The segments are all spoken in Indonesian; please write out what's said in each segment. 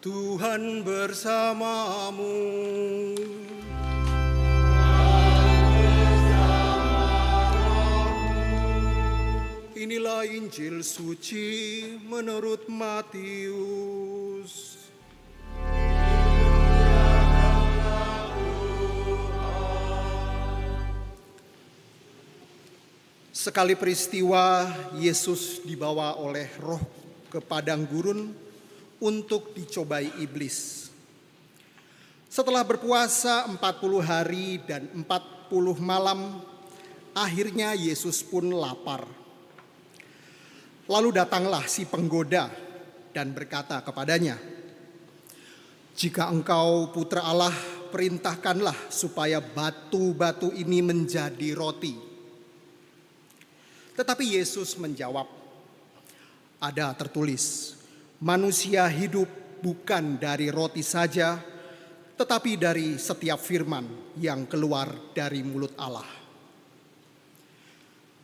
Tuhan bersamamu. Inilah Injil suci menurut Matius. Sekali peristiwa Yesus dibawa oleh roh ke padang gurun untuk dicobai iblis. Setelah berpuasa 40 hari dan 40 malam, akhirnya Yesus pun lapar. Lalu datanglah si penggoda dan berkata kepadanya, "Jika engkau putra Allah, perintahkanlah supaya batu-batu ini menjadi roti." Tetapi Yesus menjawab, "Ada tertulis, manusia hidup bukan dari roti saja, tetapi dari setiap firman yang keluar dari mulut Allah."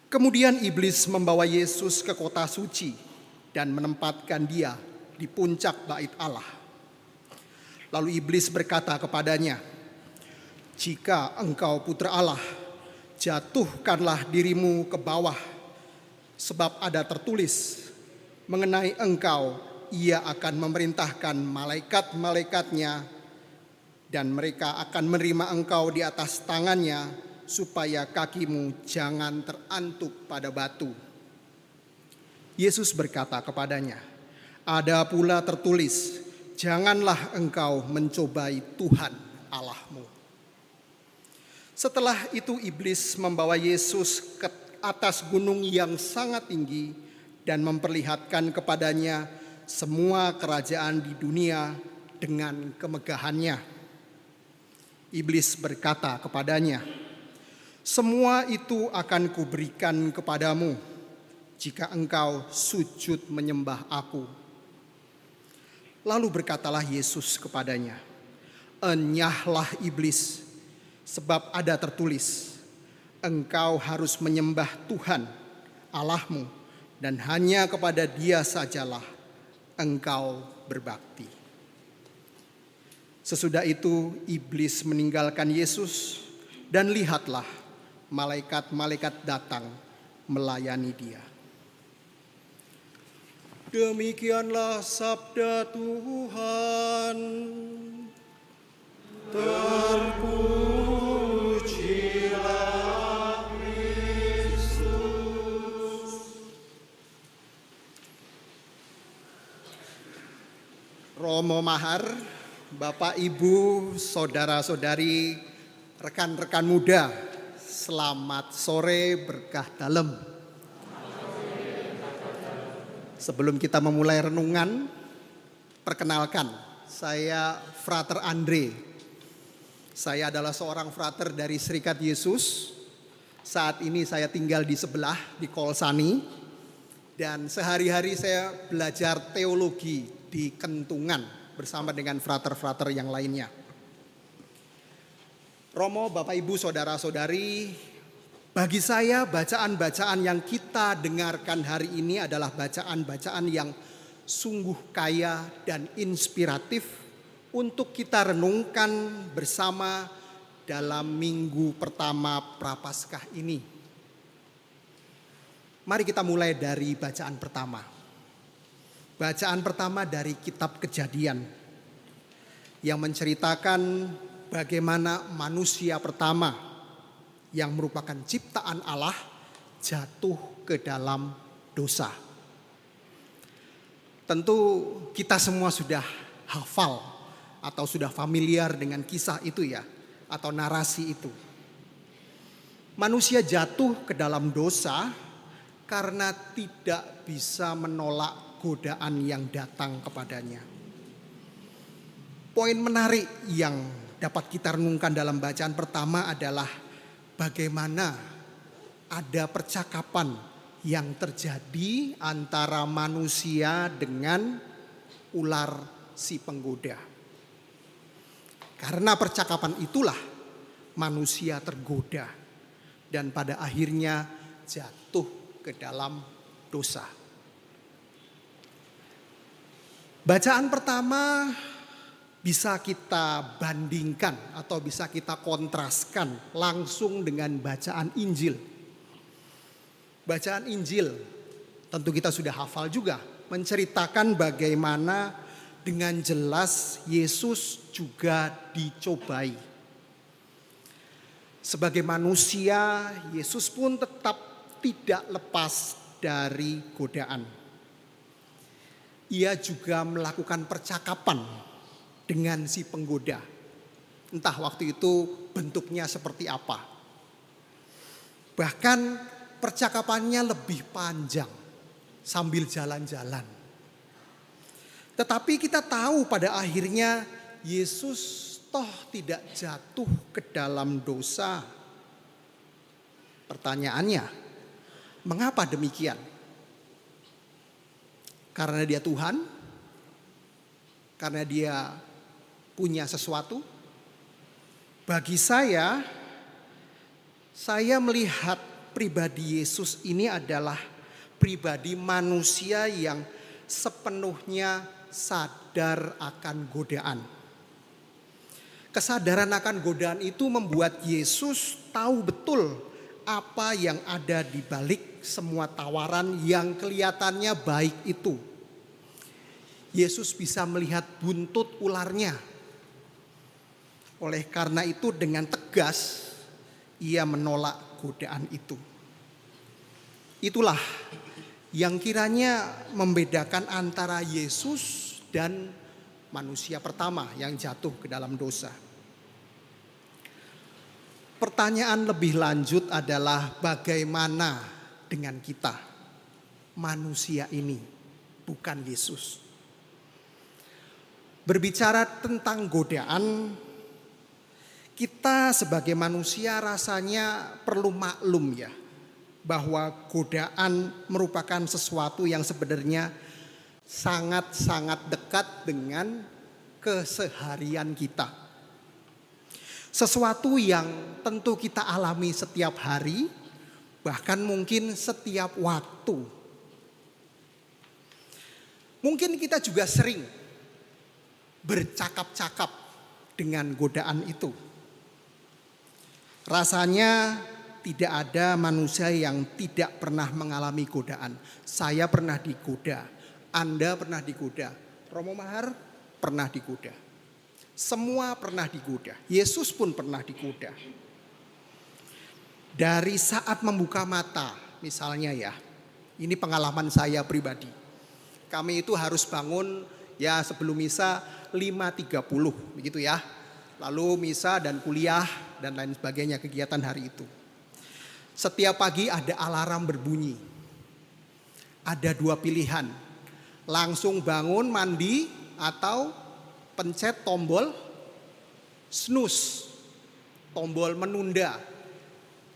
Kemudian iblis membawa Yesus ke kota suci dan menempatkan dia di puncak bait Allah. Lalu iblis berkata kepadanya, "Jika engkau putra Allah, jatuhkanlah dirimu ke bawah, sebab ada tertulis mengenai engkau, ia akan memerintahkan malaikat-malaikatnya dan mereka akan menerima engkau di atas tangannya supaya kakimu jangan terantuk pada batu. Yesus berkata kepadanya, "Ada pula tertulis, janganlah engkau mencobai Tuhan Allahmu." Setelah itu iblis membawa Yesus ke atas gunung yang sangat tinggi dan memperlihatkan kepadanya semua kerajaan di dunia dengan kemegahannya. Iblis berkata kepadanya, semua itu akan kuberikan kepadamu jika engkau sujud menyembah aku. Lalu berkatalah Yesus kepadanya, Enyahlah iblis, sebab ada tertulis, engkau harus menyembah Tuhan Allahmu dan hanya kepada dia sajalah engkau berbakti. Sesudah itu iblis meninggalkan Yesus dan lihatlah malaikat-malaikat datang melayani dia. Demikianlah sabda Tuhan. Terpujilah Romo Mahar, Bapak Ibu, saudara-saudari, rekan-rekan muda Selamat sore berkah dalam. Sebelum kita memulai renungan, perkenalkan saya Frater Andre. Saya adalah seorang frater dari Serikat Yesus. Saat ini saya tinggal di sebelah di Kolsani dan sehari-hari saya belajar teologi di Kentungan bersama dengan frater-frater yang lainnya. Romo, Bapak Ibu, Saudara-saudari, bagi saya bacaan-bacaan yang kita dengarkan hari ini adalah bacaan-bacaan yang sungguh kaya dan inspiratif untuk kita renungkan bersama dalam minggu pertama Prapaskah ini. Mari kita mulai dari bacaan pertama. Bacaan pertama dari kitab Kejadian yang menceritakan bagaimana manusia pertama yang merupakan ciptaan Allah jatuh ke dalam dosa. Tentu kita semua sudah hafal atau sudah familiar dengan kisah itu ya atau narasi itu. Manusia jatuh ke dalam dosa karena tidak bisa menolak godaan yang datang kepadanya. Poin menarik yang dapat kita renungkan dalam bacaan pertama adalah bagaimana ada percakapan yang terjadi antara manusia dengan ular si penggoda. Karena percakapan itulah manusia tergoda dan pada akhirnya jatuh ke dalam dosa. Bacaan pertama bisa kita bandingkan atau bisa kita kontraskan langsung dengan bacaan Injil. Bacaan Injil tentu kita sudah hafal juga menceritakan bagaimana dengan jelas Yesus juga dicobai. Sebagai manusia, Yesus pun tetap tidak lepas dari godaan. Ia juga melakukan percakapan dengan si penggoda. Entah waktu itu bentuknya seperti apa. Bahkan percakapannya lebih panjang sambil jalan-jalan. Tetapi kita tahu pada akhirnya Yesus toh tidak jatuh ke dalam dosa. Pertanyaannya, mengapa demikian? Karena dia Tuhan? Karena dia punya sesuatu? Bagi saya, saya melihat pribadi Yesus ini adalah pribadi manusia yang sepenuhnya sadar akan godaan. Kesadaran akan godaan itu membuat Yesus tahu betul apa yang ada di balik semua tawaran yang kelihatannya baik itu. Yesus bisa melihat buntut ularnya oleh karena itu dengan tegas ia menolak godaan itu. Itulah yang kiranya membedakan antara Yesus dan manusia pertama yang jatuh ke dalam dosa. Pertanyaan lebih lanjut adalah bagaimana dengan kita, manusia ini, bukan Yesus. Berbicara tentang godaan, kita sebagai manusia rasanya perlu maklum ya bahwa godaan merupakan sesuatu yang sebenarnya sangat-sangat dekat dengan keseharian kita. Sesuatu yang tentu kita alami setiap hari, bahkan mungkin setiap waktu. Mungkin kita juga sering bercakap-cakap dengan godaan itu. Rasanya tidak ada manusia yang tidak pernah mengalami godaan. Saya pernah digoda, Anda pernah digoda, Romo Mahar pernah digoda. Semua pernah digoda. Yesus pun pernah digoda. Dari saat membuka mata, misalnya ya, ini pengalaman saya pribadi. Kami itu harus bangun ya sebelum misa 5.30 begitu ya. Lalu misa dan kuliah dan lain sebagainya kegiatan hari itu. Setiap pagi ada alarm berbunyi. Ada dua pilihan. Langsung bangun mandi atau pencet tombol snooze. Tombol menunda.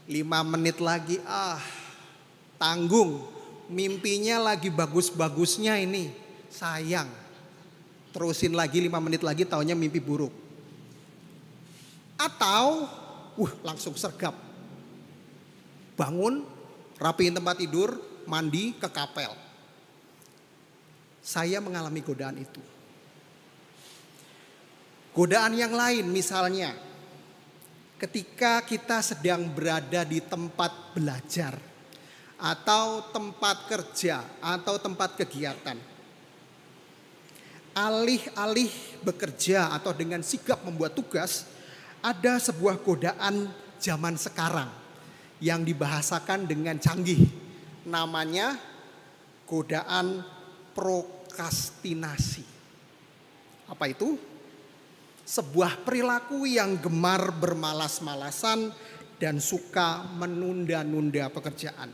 Lima menit lagi ah tanggung. Mimpinya lagi bagus-bagusnya ini. Sayang. Terusin lagi lima menit lagi taunya mimpi buruk atau uh langsung sergap. Bangun, rapiin tempat tidur, mandi ke kapel. Saya mengalami godaan itu. Godaan yang lain misalnya ketika kita sedang berada di tempat belajar atau tempat kerja atau tempat kegiatan. Alih-alih bekerja atau dengan sigap membuat tugas, ada sebuah godaan zaman sekarang yang dibahasakan dengan canggih. Namanya godaan prokrastinasi. Apa itu? Sebuah perilaku yang gemar bermalas-malasan dan suka menunda-nunda pekerjaan.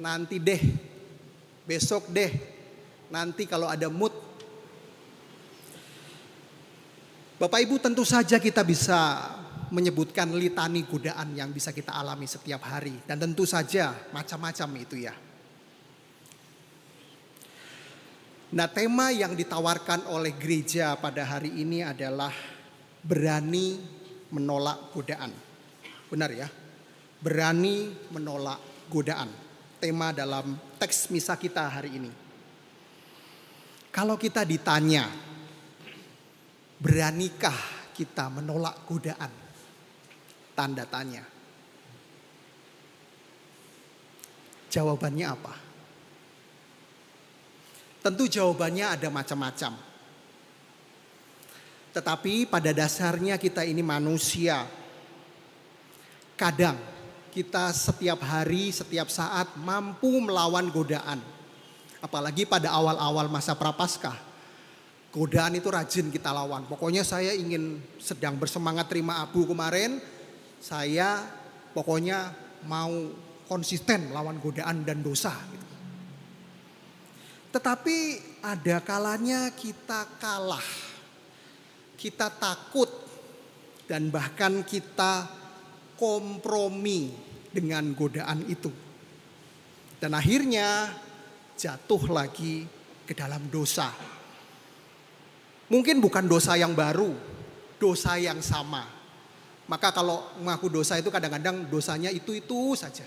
Nanti deh, besok deh, nanti kalau ada mood Bapak Ibu tentu saja kita bisa menyebutkan litani godaan yang bisa kita alami setiap hari. Dan tentu saja macam-macam itu ya. Nah tema yang ditawarkan oleh gereja pada hari ini adalah berani menolak godaan. Benar ya? Berani menolak godaan. Tema dalam teks misa kita hari ini. Kalau kita ditanya, beranikah kita menolak godaan? Tanda tanya. Jawabannya apa? Tentu jawabannya ada macam-macam. Tetapi pada dasarnya kita ini manusia. Kadang kita setiap hari, setiap saat mampu melawan godaan. Apalagi pada awal-awal masa prapaskah. Godaan itu rajin kita lawan. Pokoknya saya ingin sedang bersemangat terima abu kemarin. Saya pokoknya mau konsisten melawan godaan dan dosa. Gitu. Tetapi ada kalanya kita kalah. Kita takut dan bahkan kita kompromi dengan godaan itu. Dan akhirnya jatuh lagi ke dalam dosa. Mungkin bukan dosa yang baru, dosa yang sama. Maka kalau mengaku dosa itu kadang-kadang dosanya itu-itu saja.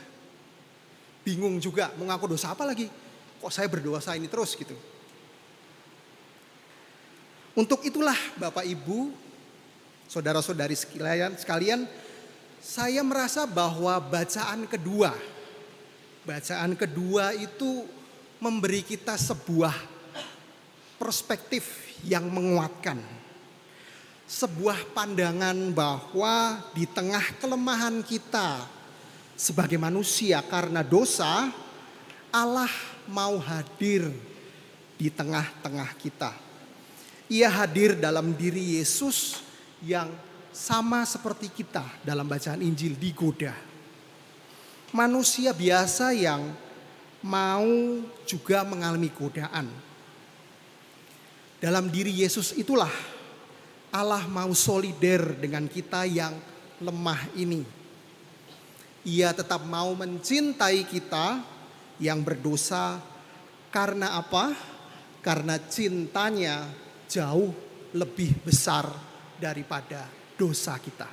Bingung juga mengaku dosa apa lagi kok saya berdosa ini terus gitu. Untuk itulah Bapak Ibu, saudara-saudari sekalian, sekalian, saya merasa bahwa bacaan kedua, bacaan kedua itu memberi kita sebuah perspektif yang menguatkan. Sebuah pandangan bahwa di tengah kelemahan kita sebagai manusia karena dosa, Allah mau hadir di tengah-tengah kita. Ia hadir dalam diri Yesus yang sama seperti kita dalam bacaan Injil digoda. Manusia biasa yang mau juga mengalami godaan. Dalam diri Yesus itulah Allah mau solider dengan kita yang lemah ini. Ia tetap mau mencintai kita yang berdosa karena apa? Karena cintanya jauh lebih besar daripada dosa kita.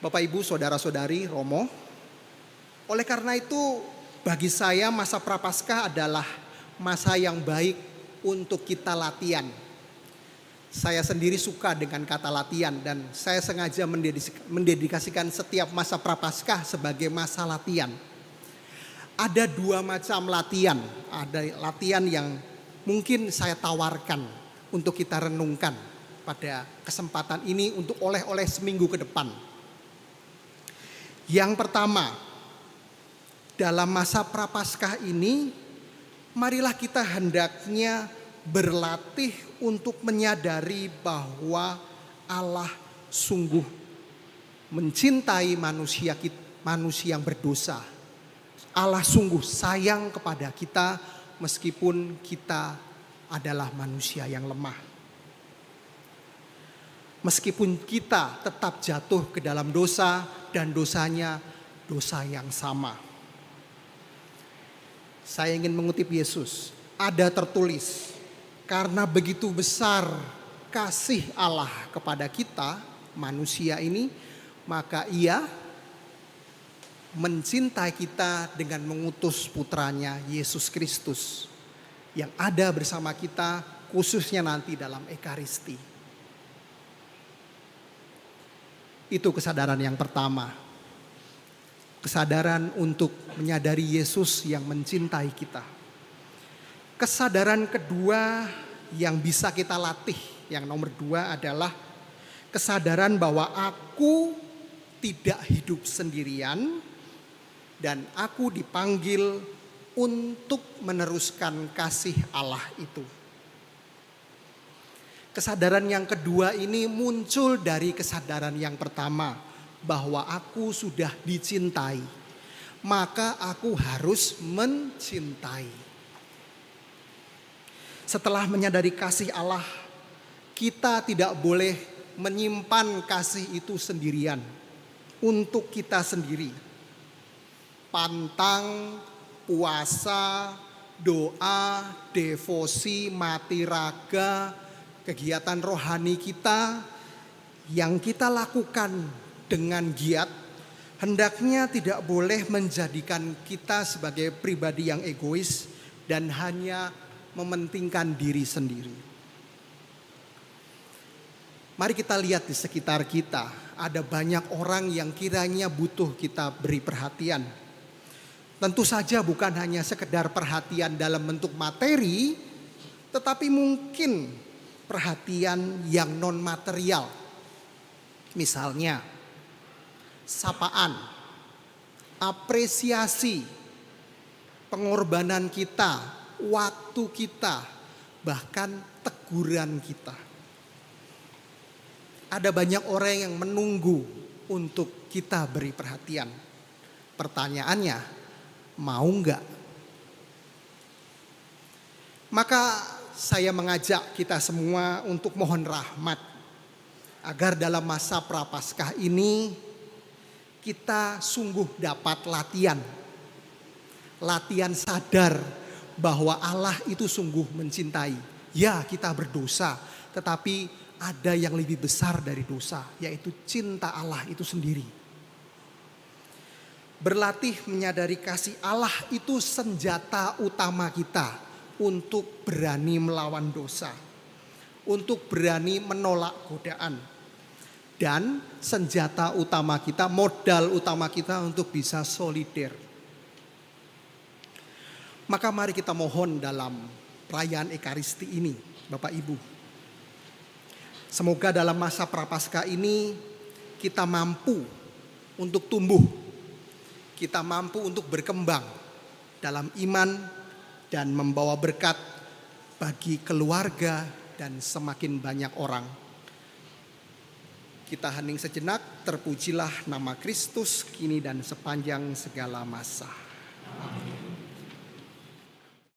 Bapak Ibu, saudara-saudari, Romo, oleh karena itu bagi saya masa prapaskah adalah masa yang baik untuk kita latihan. Saya sendiri suka dengan kata latihan dan saya sengaja mendedikasikan setiap masa prapaskah sebagai masa latihan. Ada dua macam latihan, ada latihan yang mungkin saya tawarkan untuk kita renungkan pada kesempatan ini untuk oleh-oleh seminggu ke depan. Yang pertama, dalam masa prapaskah ini, marilah kita hendaknya berlatih untuk menyadari bahwa Allah sungguh mencintai manusia manusia yang berdosa. Allah sungguh sayang kepada kita meskipun kita adalah manusia yang lemah. Meskipun kita tetap jatuh ke dalam dosa dan dosanya dosa yang sama. Saya ingin mengutip Yesus. Ada tertulis, karena begitu besar kasih Allah kepada kita, manusia ini, maka ia mencintai kita dengan mengutus putranya Yesus Kristus yang ada bersama kita khususnya nanti dalam Ekaristi. Itu kesadaran yang pertama. Kesadaran untuk menyadari Yesus yang mencintai kita. Kesadaran kedua yang bisa kita latih, yang nomor dua adalah kesadaran bahwa aku tidak hidup sendirian dan aku dipanggil untuk meneruskan kasih Allah itu. Kesadaran yang kedua ini muncul dari kesadaran yang pertama bahwa aku sudah dicintai. Maka aku harus mencintai. Setelah menyadari kasih Allah, kita tidak boleh menyimpan kasih itu sendirian untuk kita sendiri. Pantang, puasa, doa, devosi, mati raga, kegiatan rohani kita yang kita lakukan dengan giat hendaknya tidak boleh menjadikan kita sebagai pribadi yang egois dan hanya mementingkan diri sendiri. Mari kita lihat di sekitar kita, ada banyak orang yang kiranya butuh kita beri perhatian. Tentu saja bukan hanya sekedar perhatian dalam bentuk materi, tetapi mungkin perhatian yang non material. Misalnya, sapaan, apresiasi, pengorbanan kita, waktu kita, bahkan teguran kita. Ada banyak orang yang menunggu untuk kita beri perhatian. Pertanyaannya, mau nggak? Maka saya mengajak kita semua untuk mohon rahmat agar dalam masa prapaskah ini kita sungguh dapat latihan. Latihan sadar bahwa Allah itu sungguh mencintai. Ya, kita berdosa, tetapi ada yang lebih besar dari dosa, yaitu cinta Allah itu sendiri. Berlatih menyadari kasih Allah itu senjata utama kita untuk berani melawan dosa, untuk berani menolak godaan, dan senjata utama kita, modal utama kita untuk bisa solider. Maka mari kita mohon dalam perayaan Ekaristi ini, Bapak Ibu, Semoga dalam masa prapaskah ini kita mampu untuk tumbuh. Kita mampu untuk berkembang dalam iman dan membawa berkat bagi keluarga dan semakin banyak orang. Kita hening sejenak, terpujilah nama Kristus kini dan sepanjang segala masa.